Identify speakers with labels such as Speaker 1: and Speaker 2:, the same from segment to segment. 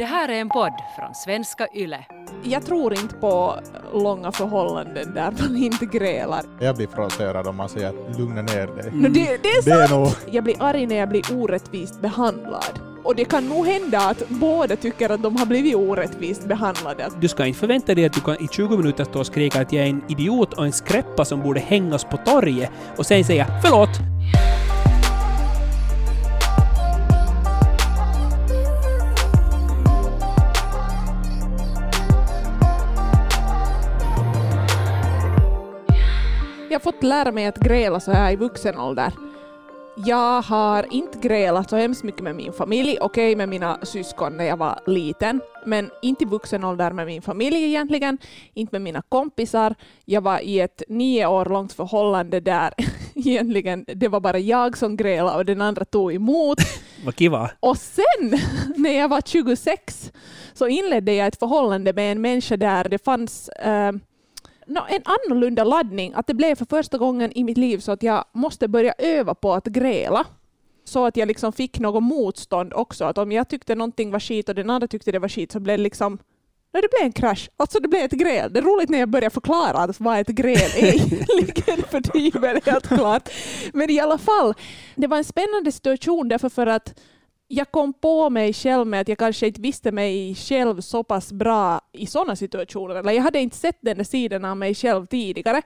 Speaker 1: Det här är en podd från svenska YLE.
Speaker 2: Jag tror inte på långa förhållanden där man inte grälar.
Speaker 3: Jag blir provocerad om man säger att lugna ner dig.
Speaker 2: No, det, det är
Speaker 3: Det är
Speaker 2: sant!
Speaker 3: nog...
Speaker 2: Jag blir arg när jag blir orättvist behandlad. Och det kan nog hända att båda tycker att de har blivit orättvist behandlade.
Speaker 4: Du ska inte förvänta dig att du kan i 20 minuter stå och skrika att jag är en idiot och en skräppa som borde hängas på torget och sen säga förlåt.
Speaker 2: Jag fått lära mig att gräla så här i vuxen ålder. Jag har inte grälat så hemskt mycket med min familj, okej med mina syskon när jag var liten, men inte i vuxen ålder med min familj egentligen, inte med mina kompisar. Jag var i ett nio år långt förhållande där egentligen det var bara jag som grälade och den andra tog emot.
Speaker 4: Vad kiva.
Speaker 2: Och sen, när jag var 26, så inledde jag ett förhållande med en människa där det fanns eh, nå, en annorlunda laddning. Att det blev för första gången i mitt liv så att jag måste börja öva på att gräla. Så att jag liksom fick något motstånd också. Att om jag tyckte någonting var skit och den andra tyckte det var skit så blev det liksom Nej, det blev en krasch. Alltså det blev ett gräl. Det är roligt när jag börjar förklara alltså, vad ett gräl är. Ligger för tiden, helt klart. Men i alla fall, det var en spännande situation därför för att jag kom på mig själv med att jag kanske inte visste mig själv så pass bra i sådana situationer. Eller jag hade inte sett den där sidan av mig själv tidigare.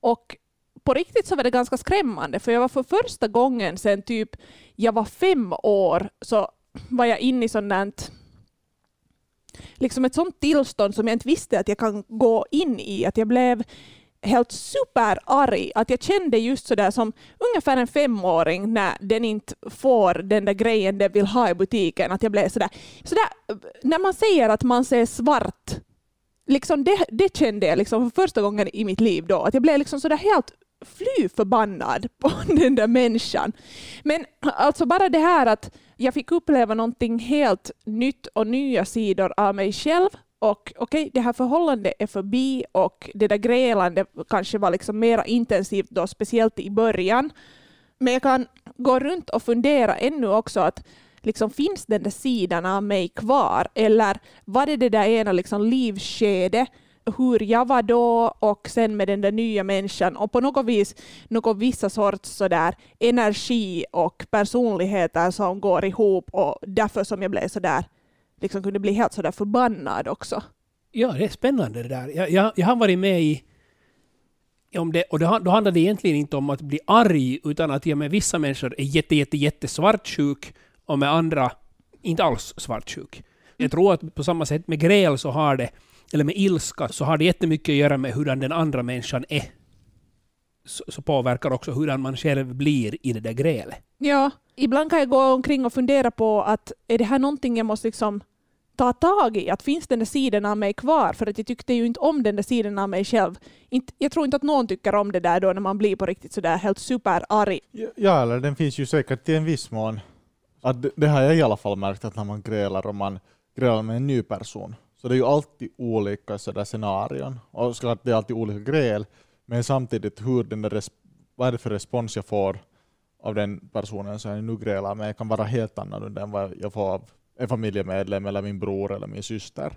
Speaker 2: Och på riktigt så var det ganska skrämmande, för jag var för första gången sedan typ jag var fem år så var jag inne i sådant liksom ett sånt tillstånd som jag inte visste att jag kan gå in i. Att jag blev helt superarg. Att jag kände just sådär som ungefär en femåring när den inte får den där grejen den vill ha i butiken. Att jag blev sådär, sådär när man säger att man ser svart, liksom det, det kände jag liksom för första gången i mitt liv då. Att jag blev liksom sådär helt fly förbannad på den där människan. Men alltså bara det här att jag fick uppleva någonting helt nytt och nya sidor av mig själv och okej, okay, det här förhållandet är förbi och det där grälandet kanske var liksom mera intensivt då, speciellt i början. Men jag kan gå runt och fundera ännu också att liksom, finns den där sidan av mig kvar? Eller var det det där ena liksom, livsskede hur jag var då och sen med den där nya människan och på något vis någon vissa sorts sådär energi och personligheter som går ihop och därför som jag blev sådär liksom kunde bli helt sådär förbannad också.
Speaker 4: Ja, det är spännande det där. Jag, jag, jag har varit med i... Om det, och då handlar det egentligen inte om att bli arg, utan att med vissa människor är jätte, jätte, jätte svartsjuk och med andra inte alls svartsjuk. Jag tror att på samma sätt med gräl så har det, eller med ilska, så har det jättemycket att göra med hur den andra människan är. Så, så påverkar också hur man själv blir i det där grälet.
Speaker 2: Ja, ibland kan jag gå omkring och fundera på att är det här någonting jag måste liksom ta tag i? Att finns den där sidan av mig kvar? För att jag tyckte ju inte om den där sidan av mig själv. Inte, jag tror inte att någon tycker om det där då när man blir på riktigt sådär helt superarg.
Speaker 3: Ja, eller den finns ju säkert i en viss mån. Att det, det har jag i alla fall märkt att när man grälar och man grälar med en ny person, så det är ju alltid olika sådär scenarion. Och såklart det är alltid olika gräl, men samtidigt hur den där vad är det för respons jag får av den personen som jag nu grälar med kan vara helt annorlunda än vad jag får av en familjemedlem eller min bror eller min syster.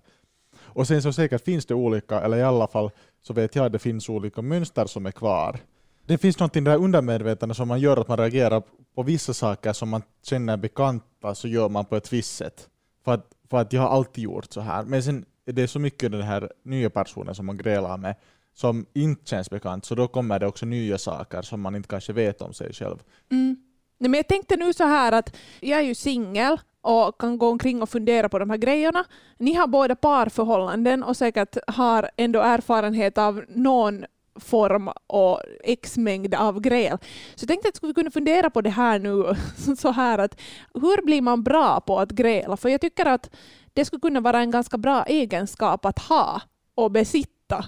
Speaker 3: Och sen så säkert finns det olika, eller i alla fall så vet jag att det finns olika mönster som är kvar. Det finns någonting där undermedvetna som man gör att man reagerar på vissa saker som man känner bekanta, så gör man på ett visst sätt. För att, för att jag har alltid gjort så här. Men sen är det så mycket den här nya personen som man grälar med som inte känns bekant, så då kommer det också nya saker som man inte kanske vet om sig själv.
Speaker 2: Mm. Nej, men jag tänkte nu så här att jag är ju singel och kan gå omkring och fundera på de här grejerna. Ni har båda parförhållanden och säkert har ändå erfarenhet av någon form och x-mängd av gräl. Så jag tänkte att vi skulle kunna fundera på det här nu, så här att hur blir man bra på att gräla? För jag tycker att det skulle kunna vara en ganska bra egenskap att ha och besitta.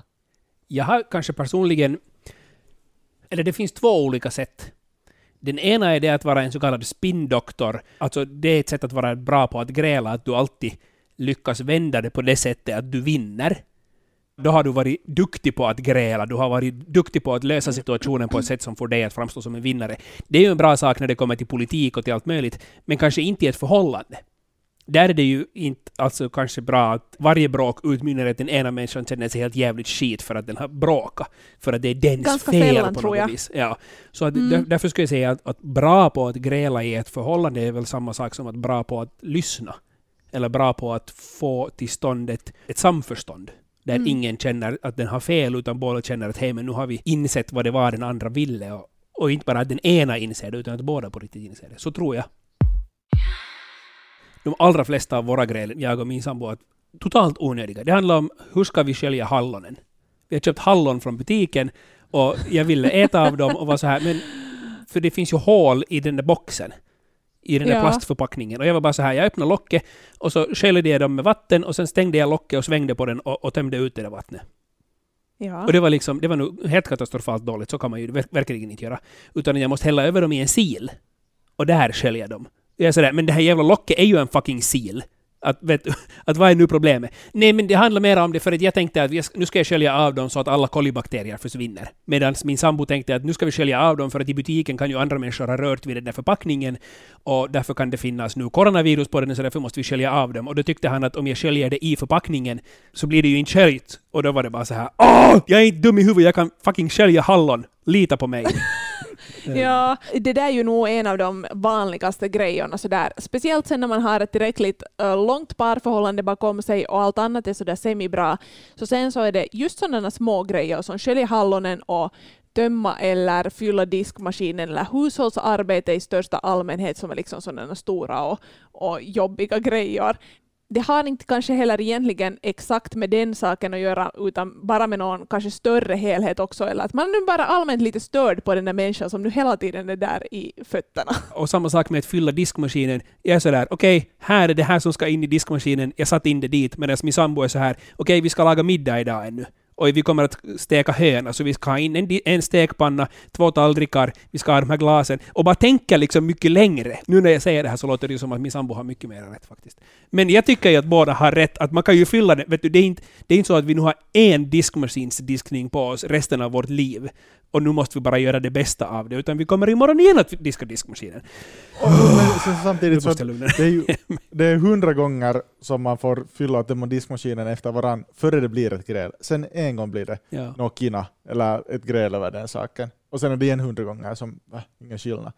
Speaker 4: Jag har kanske personligen... Eller det finns två olika sätt. Den ena är det att vara en så kallad spindoktor. Alltså det är ett sätt att vara bra på att gräla, att du alltid lyckas vända det på det sättet att du vinner. Då har du varit duktig på att gräla, du har varit duktig på att lösa situationen på ett sätt som får dig att framstå som en vinnare. Det är ju en bra sak när det kommer till politik och till allt möjligt, men kanske inte i ett förhållande där är det ju inte alltså kanske bra att varje bråk utmynnar i att den ena människan känner sig helt jävligt skit för att den har bråkat. För att det är dens
Speaker 2: Ganska
Speaker 4: fel
Speaker 2: sällan,
Speaker 4: på något vis. Ja. Så att
Speaker 2: Mm.
Speaker 4: där, därför skulle jag säga att, att bra på att gräla i ett förhållande är väl samma sak som att bra på att lyssna. Eller bra på att få till stånd ett, ett samförstånd. Där
Speaker 2: Mm.
Speaker 4: ingen känner att den har fel, utan båda känner att hej, men nu har vi insett vad det var den andra ville. Och, och inte bara att den ena inser det, utan att båda på riktigt inser det. Så tror jag. De allra flesta av våra gräl, jag och min sambo, är totalt onödiga. Det handlar om hur ska vi skölja hallonen? Vi har köpt hallon från butiken och jag ville äta av dem och var så här, men för det finns ju hål i den där boxen. I den där
Speaker 2: Ja.
Speaker 4: plastförpackningen. Och jag var bara så här, jag öppnade locket och så sköljde jag dem med vatten och sen stängde jag locket och svängde på den och, och tömde ut det där vattnet.
Speaker 2: Ja.
Speaker 4: Och det var liksom, det var nog helt katastrofalt dåligt, så kan man ju verk- verkligen inte göra. Utan jag måste hälla över dem i en sil. Och där sköljer jag dem. Jag är sådär, men det här jävla locket är ju en fucking sil. Att, vet, att vad är nu problemet? Nej, men det handlar mer om det för att jag tänkte att vi nu ska jag skölja av dem så att alla kolibakterier försvinner. Medan min sambo tänkte att nu ska vi skölja av dem för att i butiken kan ju andra människor ha rört vid den där förpackningen och därför kan det finnas nu coronavirus på den så därför måste vi skölja av dem. Och då tyckte han att om jag sköljer det i förpackningen så blir det ju inte sköljt. Och då var det bara så här Åh! Jag är inte dum i huvudet, jag kan fucking skölja hallon. Lita på mig. Eh.
Speaker 2: Ja, det där är ju nog en av de vanligaste grejerna. Sådär. Speciellt sen när man har ett tillräckligt eh, långt parförhållande bakom sig och allt annat är sådär semibra. Så sen så är det just sådana små grejer som skölja hallonen och tömma eller fylla diskmaskinen eller hushållsarbete i största allmänhet som är liksom sådana stora och, och jobbiga grejer. Det har inte kanske heller egentligen exakt med den saken att göra utan bara med någon kanske större helhet också eller att man är nu bara allmänt lite störd på den där människan som nu hela tiden är där i fötterna.
Speaker 4: Och samma sak med att fylla diskmaskinen. Jag är sådär, okej, här är det här som ska in i diskmaskinen. Jag satte in det dit, medan min sambo är så här, okej, vi ska laga middag idag ännu. Och vi kommer att steka höna, så vi ska ha in en, en stekpanna, två tallrikar, vi ska ha de här glasen. Och bara tänka liksom mycket längre. Nu när jag säger det här så låter det ju som att min sambo har mycket mer rätt faktiskt. Men jag tycker ju att båda har rätt, att man kan ju fylla det. Vet du, det är inte, det är inte så att vi nu har en diskmaskinsdiskning på oss resten av vårt liv. Och nu måste vi bara göra det bästa av det, utan vi kommer imorgon igen att diska diskmaskinen.
Speaker 3: Men sen
Speaker 4: Nu
Speaker 3: samtidigt så det är ju det är hundra gånger som man får fylla upp diskmaskinen efter varann före det blir ett gräl. Sen en gång blir det
Speaker 4: Ja.
Speaker 3: något kina eller ett gräl över den saken. Och sen är det igen hundra gånger som, va, ingen skillnad.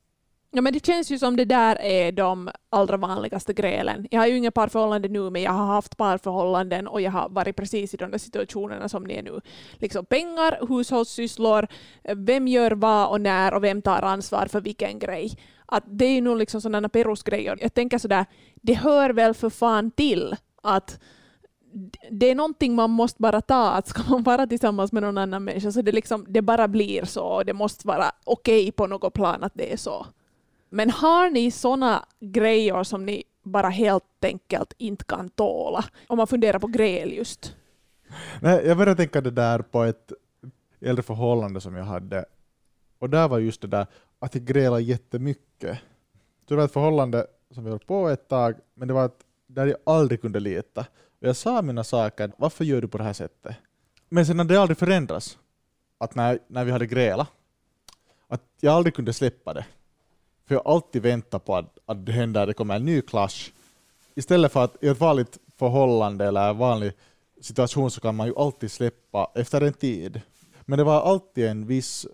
Speaker 2: Ja, men det känns ju som det där är de allra vanligaste grälen. Jag har ju inga parförhållanden nu, men jag har haft parförhållanden och jag har varit precis i de där situationerna som ni är nu. Liksom pengar, hushållssysslor, vem gör vad och när och vem tar ansvar för vilken grej. Att det är ju nog liksom sådana perusgrejer. Jag tänker sådär, det hör väl för fan till att det är någonting man måste bara ta, att ska man vara tillsammans med någon annan människa så det, liksom, det bara blir så och det måste vara okej på något plan att det är så. Men har ni sådana grejer som ni bara helt enkelt inte kan tåla? Om man funderar på gräl just.
Speaker 3: Nej, jag började tänka det där på ett äldre förhållande som jag hade. Och där var just det där att jag grälade jättemycket. Det var ett förhållande som vi höll på ett tag, men det var ett, där jag aldrig kunde lita. Och jag sa mina saker, varför gör du på det här sättet? Men sen hade det aldrig förändrats. Att när, när vi hade grälat, att jag aldrig kunde släppa det. För jag alltid väntar på att, att det händer, det kommer en ny clash. Istället för att i ett vanligt förhållande eller en vanlig situation så kan man ju alltid släppa efter en tid. Men det var alltid en viss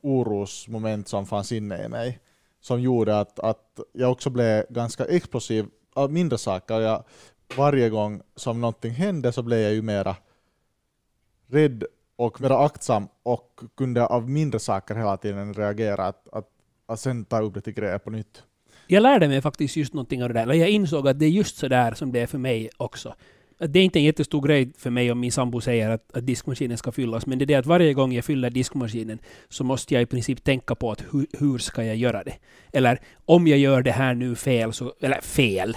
Speaker 3: orosmoment som fanns inne i mig som gjorde att, att jag också blev ganska explosiv av mindre saker. Jag, varje gång som någonting hände så blev jag ju mera rädd och mera aktsam och kunde av mindre saker hela tiden reagera att, att, att sen ta upp det till grejer på nytt.
Speaker 4: Jag lärde mig faktiskt just någonting av det där. och jag insåg att det är just så där som det är för mig också. Att det är inte en jättestor grej för mig om min sambo säger att, att diskmaskinen ska fyllas, men det är det att varje gång jag fyller diskmaskinen så måste jag i princip tänka på att hur, hur ska jag göra det? Eller om jag gör det här nu fel, så, eller fel,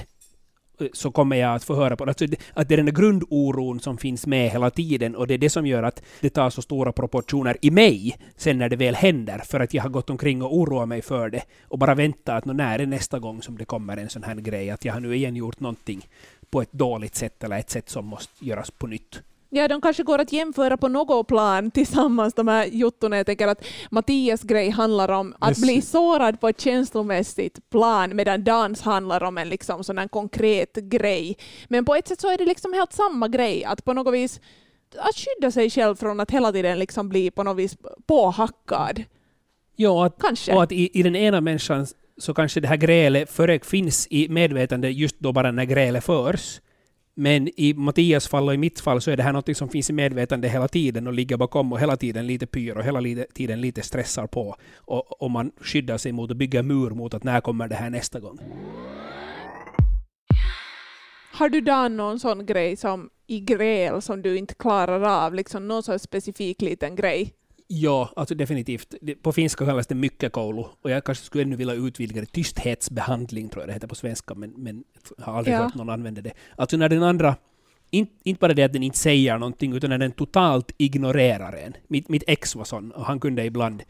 Speaker 4: så kommer jag att få höra på det. Alltså, det- att det är den där grundoron som finns med hela tiden och det är det som gör att det tar så stora proportioner i mig sen när det väl händer, för att jag har gått omkring och oroat mig för det och bara väntat att när är nästa gång som det kommer en sån här grej, att jag har nu igen gjort någonting på ett dåligt sätt eller ett sätt som måste göras på nytt.
Speaker 2: Ja, de kanske går att jämföra på något plan tillsammans, de här jottorna. Jag tänker att Mattias grej handlar om att
Speaker 3: Yes.
Speaker 2: bli sårad på ett känslomässigt plan, medan dans handlar om en liksom sån konkret grej. Men på ett sätt så är det liksom helt samma grej, att på något vis att skydda sig själv från att hela tiden liksom bli på något vis påhackad.
Speaker 4: Ja, att,
Speaker 2: Kanske.
Speaker 4: och att i, i den ena människan så kanske det här grälet före finns i medvetande just då bara när grälet förs. Men i Mattias fall och i mitt fall så är det här något som finns i medvetande hela tiden och ligger bakom och hela tiden lite pyr och hela lite- tiden lite stressar på. Och, och man skyddar sig mot att bygga mur mot att när kommer det här nästa gång.
Speaker 2: Har du Dan någon sån grej som i gräl som du inte klarar av, liksom någon sån specifik liten grej?
Speaker 4: Ja, alltså definitivt. På finska kallas det mykkäkoulu. Och jag kanske skulle ännu vilja utvidga det. Tysthetsbehandling tror jag det heter på svenska, men, men har aldrig
Speaker 2: Ja.
Speaker 4: hört någon använda det. Alltså när den andra, in, inte bara det att den inte säger någonting, utan när den totalt ignorerar en. Mitt, mitt ex var sån, och han kunde ibland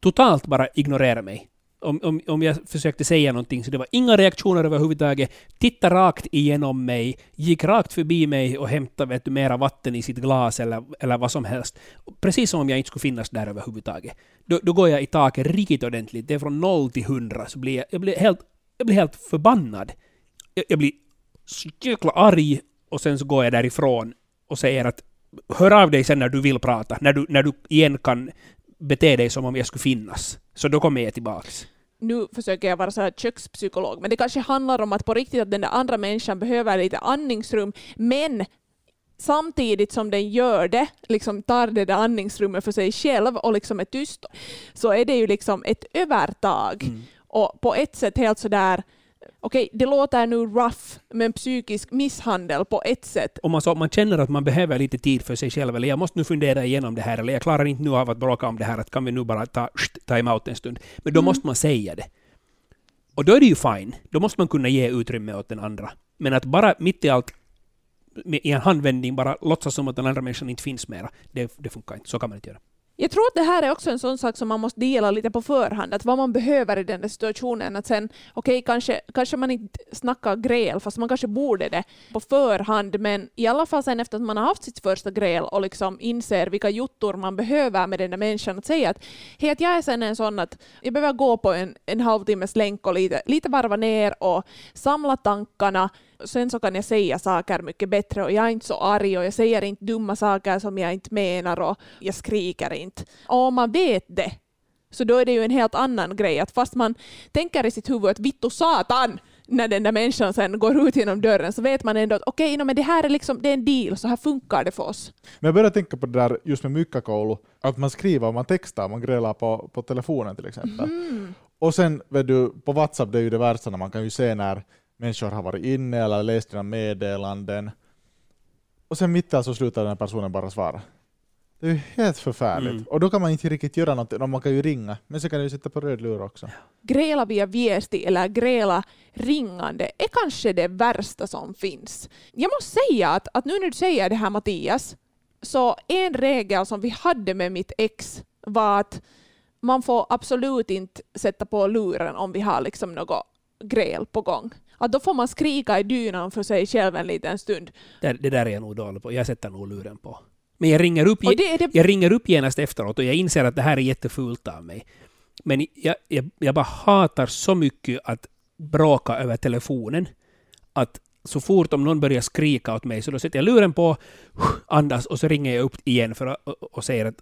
Speaker 4: totalt bara ignorera mig. Om, om, om jag försökte säga någonting så det var inga reaktioner överhuvudtaget. Titta rakt igenom mig, gick rakt förbi mig och hämtade vet du, mera vatten i sitt glas eller, eller vad som helst. Precis som om jag inte skulle finnas där överhuvudtaget. Då, då går jag i taket riktigt ordentligt. Det är från noll till hundra. Så blir jag, jag, blir helt, jag blir helt förbannad. Jag, jag blir så jäkla arg och sen så går jag därifrån och säger att hör av dig sen när du vill prata. När du, när du igen kan bete dig som om jag skulle finnas. Så då kommer jag tillbaks.
Speaker 2: nu försöker jag vara så här kökspsykolog, men det kanske handlar om att på riktigt att den där andra människan behöver lite andningsrum, men samtidigt som den gör det, liksom tar det där andningsrummet för sig själv och liksom är tyst, så är det ju liksom ett övertag.
Speaker 4: Mm.
Speaker 2: Och på ett sätt helt sådär, okej, det låter nu rough, men psykisk misshandel på ett sätt.
Speaker 4: Om man, så, man känner att man behöver lite tid för sig själv, eller jag måste nu fundera igenom det här, eller jag klarar inte nu av att bråka om det här, att kan vi nu bara ta time-out en stund. Men då
Speaker 2: Mm.
Speaker 4: måste man säga det. Och då är det ju fine. Då måste man kunna ge utrymme åt den andra. Men att bara mitt i allt i en handvändning bara låtsas som att den andra människan inte finns mera, det, det funkar inte. Så kan man inte göra.
Speaker 2: Jag tror att det här är också en sån sak som man måste dela lite på förhand, att vad man behöver i den där situationen. Att sen, okej, kanske, kanske man inte snackar gräl, fast man kanske borde det på förhand, men i alla fall sen efter att man har haft sitt första gräl och liksom inser vilka juttor man behöver med den där människan, att säga att hej, att jag är sen en sån att jag behöver gå på en, en halvtimmes länk och lite, lite varva ner och samla tankarna, sen så kan jag säga saker mycket bättre och jag är inte så arg och jag säger inte dumma saker som jag inte menar och jag skriker inte. Och om man vet det, så då är det ju en helt annan grej att fast man tänker i sitt huvud att vittu satan när den där människan sen går ut genom dörren så vet man ändå att okej, no, men det här är liksom det är en deal, så här funkar det för oss.
Speaker 3: Men jag började tänka på det där just med mykkakoulu, att man skriver och man textar, man grälar på, på telefonen till exempel.
Speaker 2: Mm.
Speaker 3: Och sen vet du, på WhatsApp, det är ju det värsta när man kan ju se när människor har varit inne eller läst dina meddelanden. Och sen mitt allt så slutar den här personen bara svara. Det är ju helt förfärligt.
Speaker 4: Mm.
Speaker 3: Och då kan man inte riktigt göra någonting, man kan ju ringa, men så kan du ju sitta på röd lur också.
Speaker 2: Gräla via viesti eller gräla ringande är kanske det värsta som finns. Jag måste säga att, att nu när du säger det här Mattias, så en regel som vi hade med mitt ex var att man får absolut inte sätta på luren om vi har liksom något gräl på gång. Att då får man skrika i dynan för sig själv en liten stund.
Speaker 4: Det, det där är jag nog dålig på. Jag sätter nog luren på. Men jag ringer upp,
Speaker 2: det det
Speaker 4: jag ringer upp genast efteråt och jag inser att det här är jättefult av mig. Men jag, jag, jag bara hatar så mycket att bråka över telefonen. Att så fort om någon börjar skrika åt mig så då sätter jag luren på, andas och så ringer jag upp igen för att, och, och säger att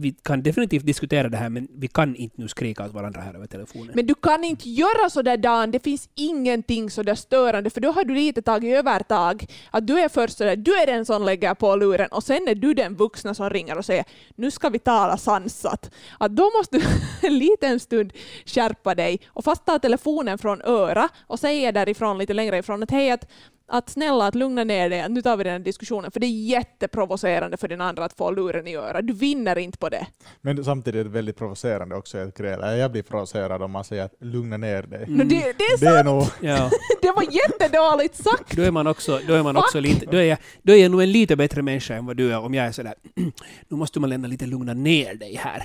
Speaker 4: vi kan definitivt diskutera det här men vi kan inte nu skrika åt varandra här över telefonen.
Speaker 2: Men du kan inte göra så där Dan, det finns ingenting så där störande för då har du lite tagit övertag. Att du är först så där, du är den som lägger på luren och sen är du den vuxna som ringer och säger nu ska vi tala sansat. Att då måste du en liten stund skärpa dig och fast ta telefonen från öra och säga därifrån lite längre ifrån att hej att att snälla att lugna ner dig, nu tar vi den här diskussionen, för det är jätteprovocerande för den andra att få luren i örat. Du vinner inte på det.
Speaker 3: Men samtidigt är det väldigt provocerande också att gräla. Jag blir provocerad om man säger att lugna ner dig.
Speaker 2: No, det, det är
Speaker 3: Det
Speaker 2: sant!
Speaker 3: är nog...
Speaker 4: Ja.
Speaker 2: Det var jättedåligt sagt!
Speaker 4: Då är man också, då är man också lite, då är, jag, då är jag nog en lite bättre människa än vad du är om jag är sådär, nu måste man ändå lite lugna ner dig här.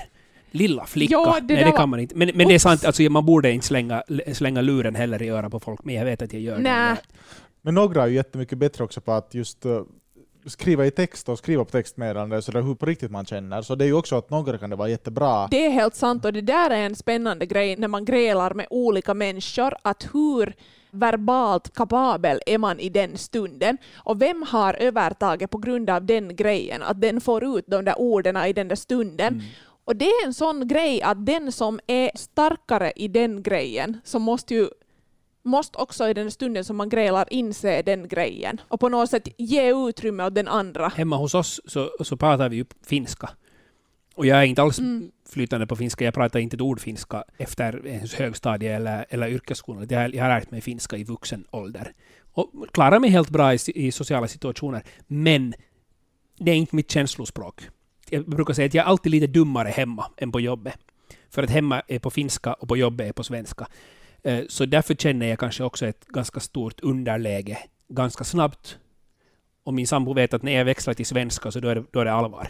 Speaker 4: Lilla flicka.
Speaker 2: Ja, det
Speaker 4: Nej, det
Speaker 2: var-
Speaker 4: kan man inte. Men, men det är sant, alltså, man borde inte slänga, slänga luren heller i örat på folk, men jag vet att jag gör
Speaker 2: Nä.
Speaker 4: det.
Speaker 3: Men några är ju jättemycket bättre också på att just uh, skriva i text och skriva på textmeddelande så det är hur på riktigt man känner. Så det är ju också att några kan det vara jättebra.
Speaker 2: Det är helt sant och det där är en spännande grej när man grälar med olika människor, att hur verbalt kapabel är man i den stunden och vem har övertaget på grund av den grejen, att den får ut de där orden i den där stunden.
Speaker 4: Mm.
Speaker 2: Och det är en sån grej att den som är starkare i den grejen, så måste ju måste också i den stunden som man grälar inse den grejen och på något sätt ge utrymme åt den andra.
Speaker 4: Hemma hos oss så, så pratar vi ju finska. Och jag är inte alls
Speaker 2: Mm.
Speaker 4: flytande på finska. Jag pratar inte ett ord finska efter högstadie eller, eller yrkesskolan. Jag, har- jag har lärt mig finska i vuxen ålder. Och klarar mig helt bra i, i sociala situationer. Men det är inte mitt känslospråk. Jag brukar säga att jag är alltid lite dummare hemma än på jobbet. För att hemma är på finska och på jobbet är på svenska. Eh, Så därför känner jag kanske också ett ganska stort underläge ganska snabbt. Och min sambo vet att när jag växlar till svenska så då är det, då är det allvar.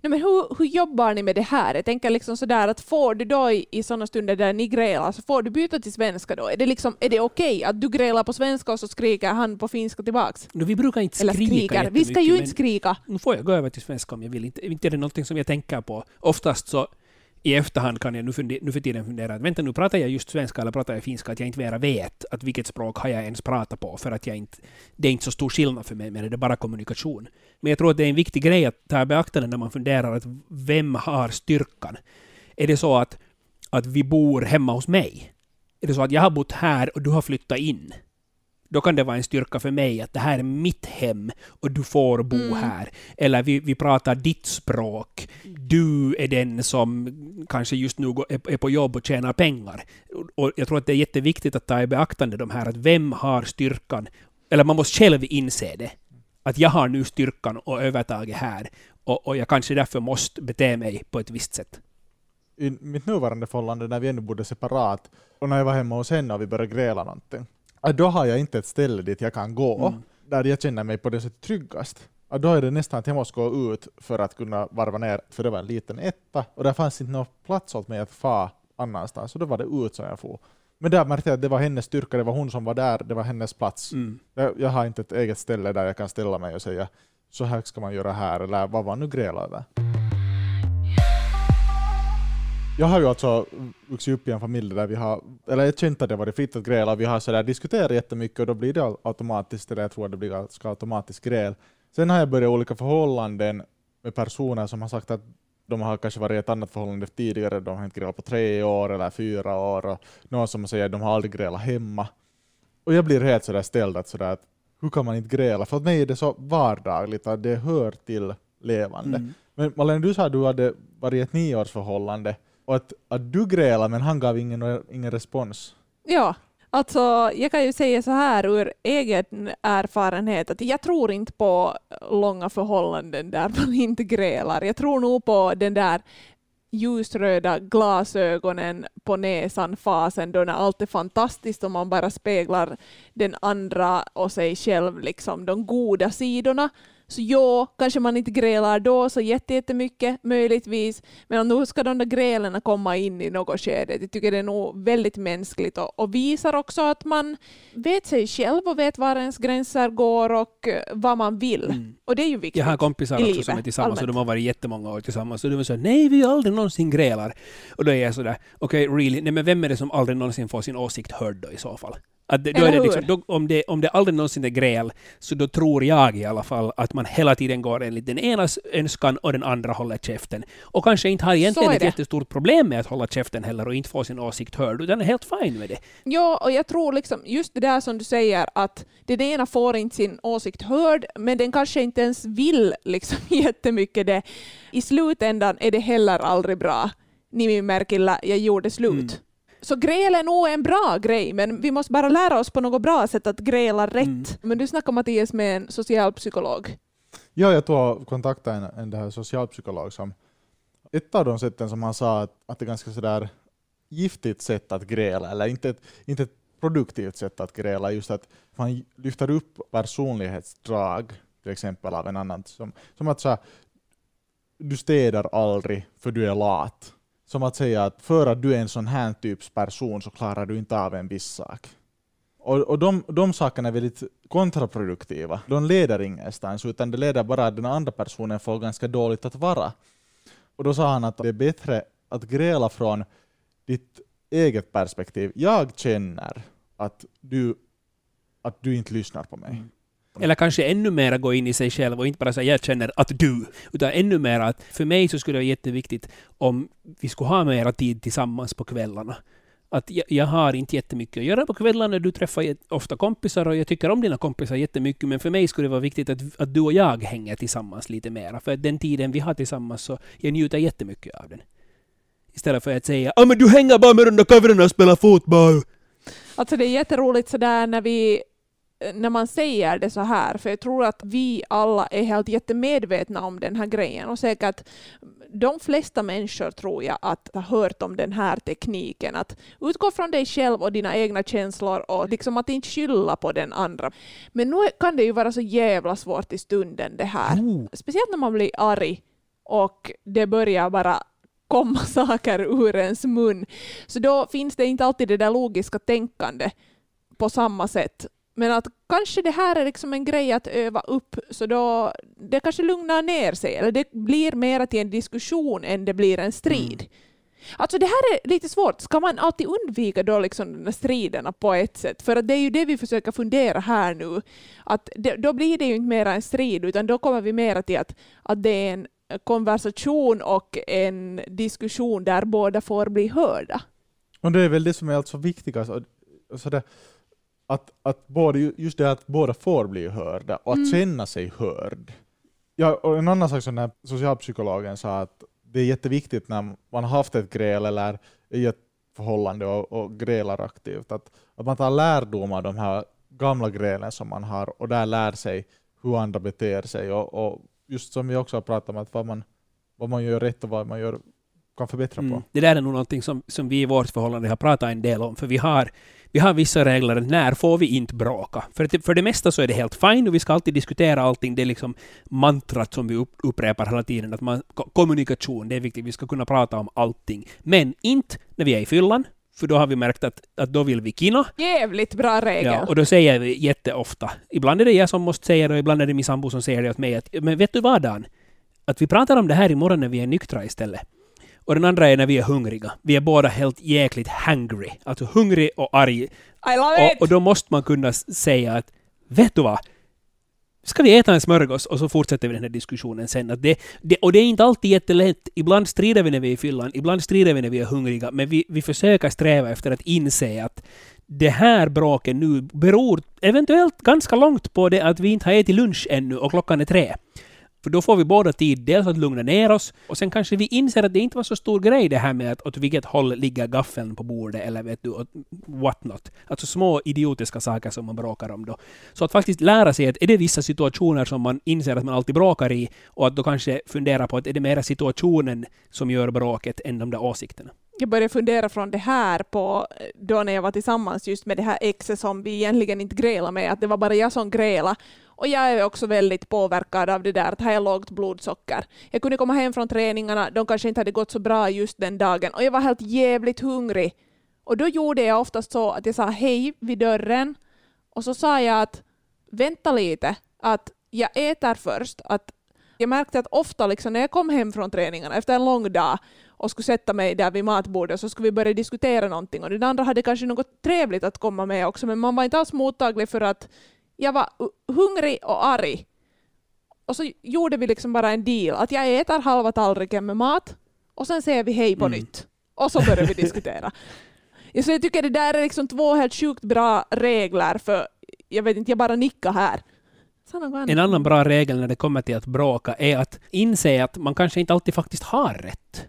Speaker 2: Nej, men hur, hur jobbar ni med det här? Jag tänker liksom sådär att får du då i, i sådana stunder där ni grälar, så får du byta till svenska då? Är det, liksom, är det okej att du grälar på svenska och så skriker han på finska tillbaks?
Speaker 4: No, vi brukar inte
Speaker 2: Eller
Speaker 4: skrika
Speaker 2: skriker. Vi ska ju inte skrika.
Speaker 4: Nu får jag gå över till svenska om jag vill. Inte, inte är det någonting som jag tänker på. Oftast så i efterhand kan jag nu, funder, nu för tiden fundera att vänta nu, pratar jag just svenska eller pratar jag finska? Att jag inte mera vet att vilket språk har jag ens pratat på för att jag inte, det är inte så stor skillnad för mig, men det är bara kommunikation. Men jag tror att det är en viktig grej att ta i beaktande när man funderar att vem har styrkan? Är det så att, att vi bor hemma hos mig? Är det så att jag har bott här och du har flyttat in? Då kan det vara en styrka för mig att det här är mitt hem och du får bo
Speaker 2: Mm.
Speaker 4: här. Eller vi, vi pratar ditt språk. Du är den som kanske just nu är, på jobb och tjänar pengar. Och, och jag tror att det är jätteviktigt att ta i beaktande de här att vem har styrkan? Eller man måste själv inse det. Att jag har nu styrkan och övertaget här. Och, och jag kanske därför måste bete mig på ett visst sätt.
Speaker 3: I mitt nuvarande förhållande när vi ännu bodde separat och när jag var hemma hos henne och vi började gräla någonting. Då har jag inte ett ställe dit jag kan gå
Speaker 4: Mm.
Speaker 3: där jag känner mig på det sättet tryggast. Att Då är det nästan att jag måste gå ut för att kunna varva ner, för det var en liten etta och där fanns inte någon plats åt mig att få annanstans, så då var det ut som jag får. Men där märkte jag att det var hennes styrka, det var hon som var där, det var hennes plats.
Speaker 4: Mm.
Speaker 3: Jag, jag har inte ett eget ställe där jag kan ställa mig och säga så här ska man göra här, eller vad man nu grälar över. Jag har ju alltså vuxit upp i en familj där vi har, eller jag känt att det varit fritt att gräla, vi har sådär diskuterat jättemycket och då blir det automatiskt, eller jag tror att det blir ganska automatiskt gräl. Sen har jag börjat olika förhållanden med personer som har sagt att de har kanske varit i ett annat förhållande tidigare, de har inte grälat på tre år eller fyra år, och någon som säger att de har aldrig grälat hemma. Och jag blir helt sådär ställd att, sådär att hur kan man inte gräla? För att mig är det så vardagligt att det hör till levande.
Speaker 4: Mm.
Speaker 3: Men Malene, du sa att du hade varit i ett nioårsförhållande och att, att du grälade men han gav ingen, ingen respons.
Speaker 2: Ja, alltså jag kan ju säga så här ur egen erfarenhet att jag tror inte på långa förhållanden där man inte grälar. Jag tror nog på den där ljusröda glasögonen på näsan fasen då när allt är fantastiskt och man bara speglar den andra och sig själv, liksom de goda sidorna. Så ja, kanske man inte grälar då så jätte- jättemycket, möjligtvis, men nu ska de där grälen komma in i något skede. Jag tycker det är nog väldigt mänskligt och, och visar också att man vet sig själv och vet var ens gränser går och eh, vad man vill.
Speaker 4: Mm.
Speaker 2: Och det är ju viktigt.
Speaker 4: Jag har kompisar också
Speaker 2: livet,
Speaker 4: som är tillsammans och
Speaker 2: allmänt.
Speaker 4: de har varit jättemånga år tillsammans och de så nej vi aldrig någonsin grälar. Och då är jag sådär, okej really, nej men vem är det som aldrig någonsin får sin åsikt hörd då i så fall? Att det, då är det liksom, då, om, det, om det aldrig någonsin är gräl, så då tror jag i alla fall att man hela tiden går enligt den enas önskan och den andra håller käften. Och kanske inte har egentligen ett jättestort problem med att hålla käften heller och inte få sin åsikt hörd, utan är helt fine med det.
Speaker 2: Ja, och jag tror liksom just det där som du säger att den ena får inte sin åsikt hörd, men den kanske inte ens vill liksom jättemycket det. I slutändan är det heller aldrig bra. Nimimerkillä jag gjorde slut.
Speaker 4: Mm.
Speaker 2: Så gräl är nog en bra grej, men vi måste bara lära oss på något bra sätt att gräla rätt.
Speaker 4: Mm.
Speaker 2: Men du snackar Mattias med en socialpsykolog.
Speaker 3: Ja, jag tog kontakta en, en det här socialpsykolog som ett av de sätten som han sa att, att det är ganska sådär giftigt sätt att gräla, eller inte ett, inte ett produktivt sätt att gräla, just att man lyfter upp personlighetsdrag till exempel av en annan, som, som att så här, du städar aldrig för du är lat. Som att säga att för att du är en sån här typs person så klarar du inte av en viss sak. Och, och de, de sakerna är väldigt kontraproduktiva. De leder ingenstans, utan det leder bara att den andra personen får ganska dåligt att vara. Och då sa han att det är bättre att gräla från ditt eget perspektiv. Jag känner att du, att du inte lyssnar på mig.
Speaker 4: Mm. Eller kanske ännu mer gå in i sig själv och inte bara säga jag känner att du, utan ännu mer att för mig så skulle det vara jätteviktigt om vi skulle ha mera tid tillsammans på kvällarna. Att jag, jag har inte jättemycket att göra på kvällarna, du träffar ofta kompisar och jag tycker om dina kompisar jättemycket, men för mig skulle det vara viktigt att, att du och jag hänger tillsammans lite mera. För den tiden vi har tillsammans så jag njuter jättemycket av den. Istället för att säga ah, men du hänger bara med de där kavrarna och spelar fotboll”.
Speaker 2: Alltså det är jätteroligt sådär när vi när man säger det så här, för jag tror att vi alla är helt jättemedvetna om den här grejen och säkert de flesta människor tror jag att har hört om den här tekniken, att utgå från dig själv och dina egna känslor och liksom att inte skylla på den andra. Men nu kan det ju vara så jävla svårt i stunden det här.
Speaker 4: Oh.
Speaker 2: Speciellt när man blir arg och det börjar bara komma saker ur ens mun. Så då finns det inte alltid det där logiska tänkande på samma sätt. Men att kanske det här är liksom en grej att öva upp så då det kanske lugnar ner sig eller det blir mer till en diskussion än det blir en strid.
Speaker 3: Mm.
Speaker 2: Alltså det här är lite svårt. Ska man alltid undvika då liksom de här striderna på ett sätt? För att det är ju det vi försöker fundera här nu. Att det, då blir det ju inte mer en strid utan då kommer vi mer till att, att det är en konversation och en diskussion där båda får bli hörda.
Speaker 3: Och det är väl det som är alltså viktigast. och- och så det, att, att både, just det att båda får bli hörda och att
Speaker 2: Mm.
Speaker 3: känna sig hörd. Ja, och en annan sak som den socialpsykologen sa att det är jätteviktigt när man har haft ett gräl eller i ett förhållande och, och grälar aktivt, att, att man tar lärdom av de här gamla grälen som man har och där lär sig hur andra beter sig och, och just som vi också har pratat om, att vad man, vad man gör rätt och vad man gör, kan förbättra på.
Speaker 4: Mm. Det där är nog någonting som, som vi i vårt förhållande har pratat en del om, för vi har, vi har vissa regler. När får vi inte bråka? För, att, för det mesta så är det helt fine och vi ska alltid diskutera allting. Det är liksom mantrat som vi upp, upprepar hela tiden. Att man, ko- kommunikation, det är viktigt. Vi ska kunna prata om allting. Men inte när vi är i fyllan, för då har vi märkt att, att då vill vi kina.
Speaker 2: Jävligt bra regel.
Speaker 4: Ja, och då säger vi jätteofta. Ibland är det jag som måste säga det och ibland är det min sambo som säger det åt mig. Att, men vet du vad Dan? Att vi pratar om det här imorgon när vi är nyktra istället. Och den andra är när vi är hungriga. Vi är båda helt jäkligt hungry. Alltså hungrig och arg.
Speaker 2: I love
Speaker 4: Och,
Speaker 2: it!
Speaker 4: och då måste man kunna säga att vet du vad? Ska vi äta en smörgås? Och så fortsätter vi den här diskussionen sen. Att det, det, och det är inte alltid jättelätt. Ibland strider vi när vi är i fyllan, ibland strider vi när vi är hungriga. Men vi, vi försöker sträva efter att inse att det här bråket nu beror eventuellt ganska långt på det att vi inte har ätit lunch ännu och klockan är tre. För då får vi båda tid dels att lugna ner oss och sen kanske vi inser att det inte var så stor grej det här med att åt vilket håll ligger gaffeln på bordet eller vet du, what not. Alltså små idiotiska saker som man bråkar om då. Så att faktiskt lära sig att är det vissa situationer som man inser att man alltid bråkar i och att då kanske fundera på att är det mera situationen som gör bråket än de där åsikterna.
Speaker 2: jag började fundera från det här på då när jag var tillsammans just med det här exet som vi egentligen inte grälade med, att det var bara jag som grälade. Och jag är också väldigt påverkad av det där att har jag lågt blodsocker. Jag kunde komma hem från träningarna, de kanske inte hade gått så bra just den dagen och jag var helt jävligt hungrig. Och då gjorde jag oftast så att jag sa hej vid dörren och så sa jag att vänta lite, att jag äter först. Att jag märkte att ofta liksom när jag kom hem från träningarna efter en lång dag och skulle sätta mig där vid matbordet så skulle vi börja diskutera någonting och den andra hade kanske något trevligt att komma med också men man var inte alls mottaglig för att jag var hungrig och arg. Och så gjorde vi liksom bara en deal att jag äter halva tallriken med mat och sen säger vi hej på
Speaker 4: Mm.
Speaker 2: nytt. Och så börjar vi diskutera. Så jag tycker det där är liksom två helt sjukt bra regler för jag vet inte, jag bara nickar här.
Speaker 4: En annan bra regel när det kommer till att bråka är att inse att man kanske inte alltid faktiskt har rätt.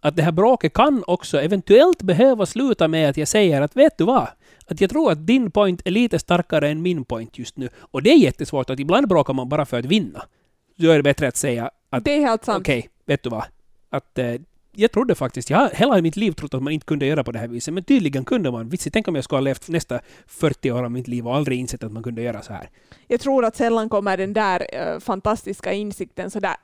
Speaker 4: Att det här bråket kan också eventuellt behöva sluta med att jag säger att vet du vad? Att jag tror att din point är lite starkare än min point just nu. Och det är jättesvårt att ibland bråkar man bara för att vinna. Då är det bättre att säga att
Speaker 2: Det är helt sant.
Speaker 4: okej, vet du vad? Att eh, jag trodde faktiskt, jag har hela mitt liv trott att man inte kunde göra på det här viset, men tydligen kunde man. Vitsi, tänk om jag skulle ha levt nästa 40 år av mitt liv och aldrig insett att man kunde göra så här.
Speaker 2: Jag tror att sällan kommer den där eh, fantastiska insikten sådär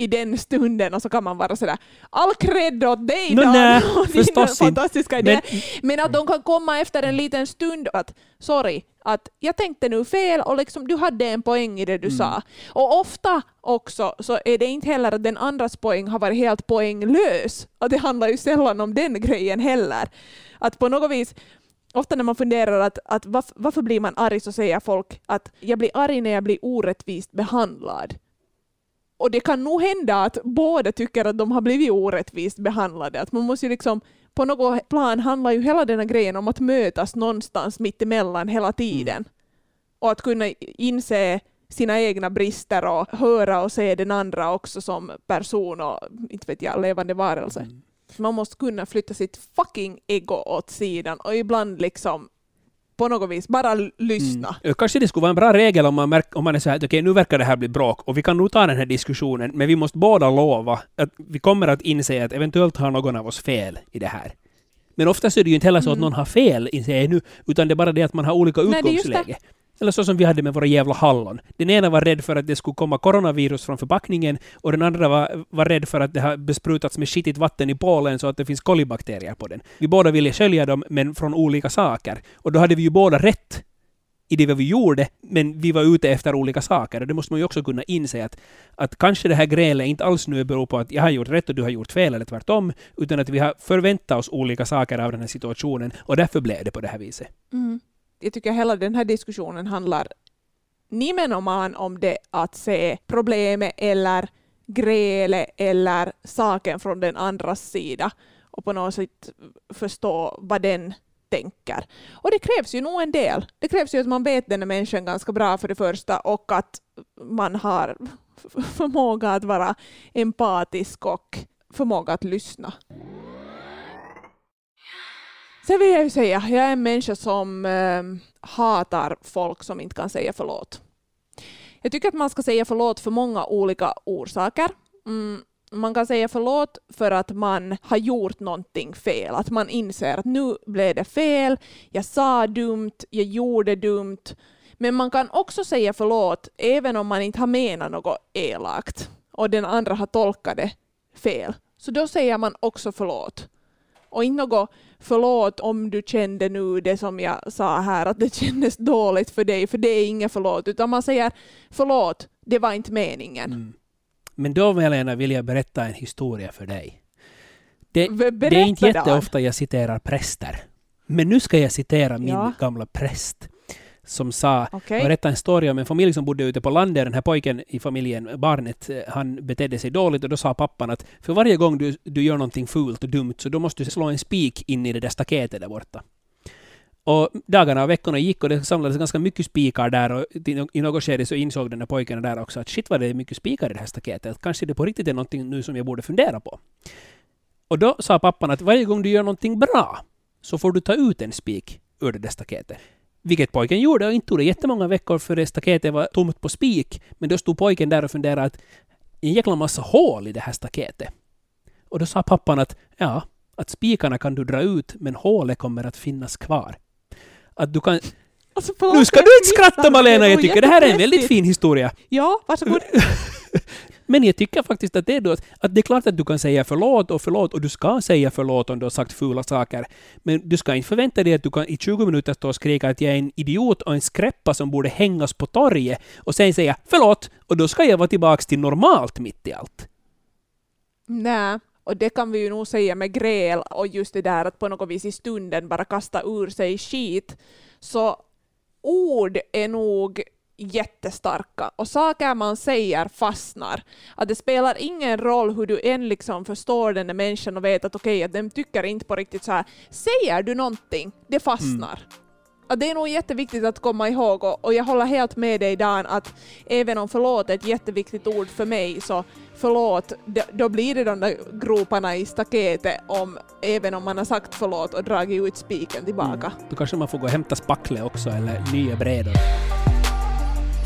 Speaker 2: i den stunden och så kan man vara sådär all cred åt dig
Speaker 4: Nå,
Speaker 2: Dan och din
Speaker 4: förstås inte.
Speaker 2: fantastiska idé.
Speaker 4: Men-
Speaker 2: Men att de kan komma efter en liten stund att sorry, att jag tänkte nu fel och liksom, du hade en poäng i det du
Speaker 4: Mm.
Speaker 2: sa. Och ofta också så är det inte heller att den andras poäng har varit helt poänglös. Och det handlar ju sällan om den grejen heller. Att på något vis Ofta när man funderar att, att varför, varför blir man arg så säger folk att jag blir arg när jag blir orättvist behandlad. Och det kan nog hända att båda tycker att de har blivit orättvist behandlade. Att man måste ju liksom, på något plan handlar ju hela den här grejen om att mötas någonstans mitt emellan hela tiden. Och att kunna inse sina egna brister och höra och se den andra också som person och inte vet jag, levande varelse. Man måste kunna flytta sitt fucking ego åt sidan och ibland liksom på något vis bara lyssna.
Speaker 4: Mm. Kanske det skulle vara en bra regel om man, märk, om man är så här att okej, nu verkar det här bli bråk och vi kan nog ta den här diskussionen, men vi måste båda lova att vi kommer att inse att eventuellt har någon av oss fel i det här. Men oftast är det ju inte heller så att
Speaker 2: Mm.
Speaker 4: någon har fel, inser jag nu, utan det är bara det att man har olika
Speaker 2: Nej,
Speaker 4: eller så som vi hade med våra jävla hallon. Den ena var rädd för att det skulle komma coronavirus från förpackningen och den andra var, var rädd för att det har besprutats med skitigt vatten i Polen så att det finns kolibakterier på den. Vi båda ville skölja dem, men från olika saker. Och då hade vi ju båda rätt i det vi gjorde, men vi var ute efter olika saker. Och det måste man ju också kunna inse att, att kanske det här grälet inte alls nu beror på att jag har gjort rätt och du har gjort fel, eller tvärtom, utan att vi har förväntat oss olika saker av den här situationen och därför blev det på det här viset.
Speaker 2: Mm. Jag tycker hela den här diskussionen handlar nimenomaan om det att se problemet eller grälet eller saken från den andras sida och på något sätt förstå vad den tänker. Och det krävs ju nog en del. Det krävs ju att man vet den här människan ganska bra för det första och att man har förmåga att vara empatisk och förmåga att lyssna. Sen vill jag ju säga, jag är en människa som eh, hatar folk som inte kan säga förlåt. Jag tycker att man ska säga förlåt för många olika orsaker. Mm, man kan säga förlåt för att man har gjort någonting fel, att man inser att nu blev det fel, jag sa dumt, jag gjorde dumt. Men man kan också säga förlåt även om man inte har menat något elakt och den andra har tolkat det fel. Så då säger man också förlåt. Och inte något förlåt om du kände nu det som jag sa här, att det kändes dåligt för dig, för det är inget förlåt, utan man säger förlåt, det var inte meningen.
Speaker 4: Mm. Men då, Helena, vill jag berätta en historia för dig. Det, det är inte jätteofta jag citerar präster. Men nu ska jag citera min
Speaker 2: Ja.
Speaker 4: gamla präst som sa
Speaker 2: Okej.
Speaker 4: Jag berättade en story om en familj som bodde ute på landet. Den här pojken i familjen, barnet, eh, han betedde sig dåligt och då sa pappan att för varje gång du, du gör någonting fult och dumt så då måste du slå en spik in i det där staketet där borta. Och dagarna och veckorna gick och det samlades ganska mycket spikar där och i- i något skede så insåg den där pojken där också att shit vad det är mycket spikar i det här staketet. Kanske det på riktigt är någonting nu som jag borde fundera på. Och då sa pappan att varje gång du gör någonting bra så får du ta ut en spik ur det där staketet. Vilket pojken gjorde och inte tog det jättemånga veckor för det staketet var tomt på spik. Men då stod pojken där och funderade att en jäkla massa hål i det här staketet. Och då sa pappan att ja, att spikarna kan du dra ut men hålet kommer att finnas kvar. Att du kan...
Speaker 2: Alltså,
Speaker 4: Nu ska du inte skratta Malena, jag tycker det här är en väldigt fin historia.
Speaker 2: Ja, varsågod.
Speaker 4: Men jag tycker faktiskt att det är då att, det är klart att du kan säga förlåt och förlåt och du ska säga förlåt om du har sagt fula saker. Men du ska inte förvänta dig att du kan i 20 minuter stå och skrika att jag är en idiot och en skräppa som borde hängas på torget och sen säga förlåt och då ska jag vara tillbaks till normalt mitt i allt.
Speaker 2: Nej, och det kan vi ju nog säga med gräl och just det där att på något vis i stunden bara kasta ur sig skit. Så ord är nog jättestarka och saker man säger fastnar. Att det spelar ingen roll hur du än liksom förstår den där människan och vet att okej, att de tycker inte på riktigt så här. Säger du någonting, det fastnar. Att det är nog jätteviktigt att komma ihåg och, och jag håller helt med dig Dan att även om förlåt är ett jätteviktigt ord för mig så förlåt, då blir det de där groparna i staketet om, även om man har sagt förlåt och dragit ut spiken tillbaka.
Speaker 4: Då kanske man får gå och hämta spackle också eller nya brädor.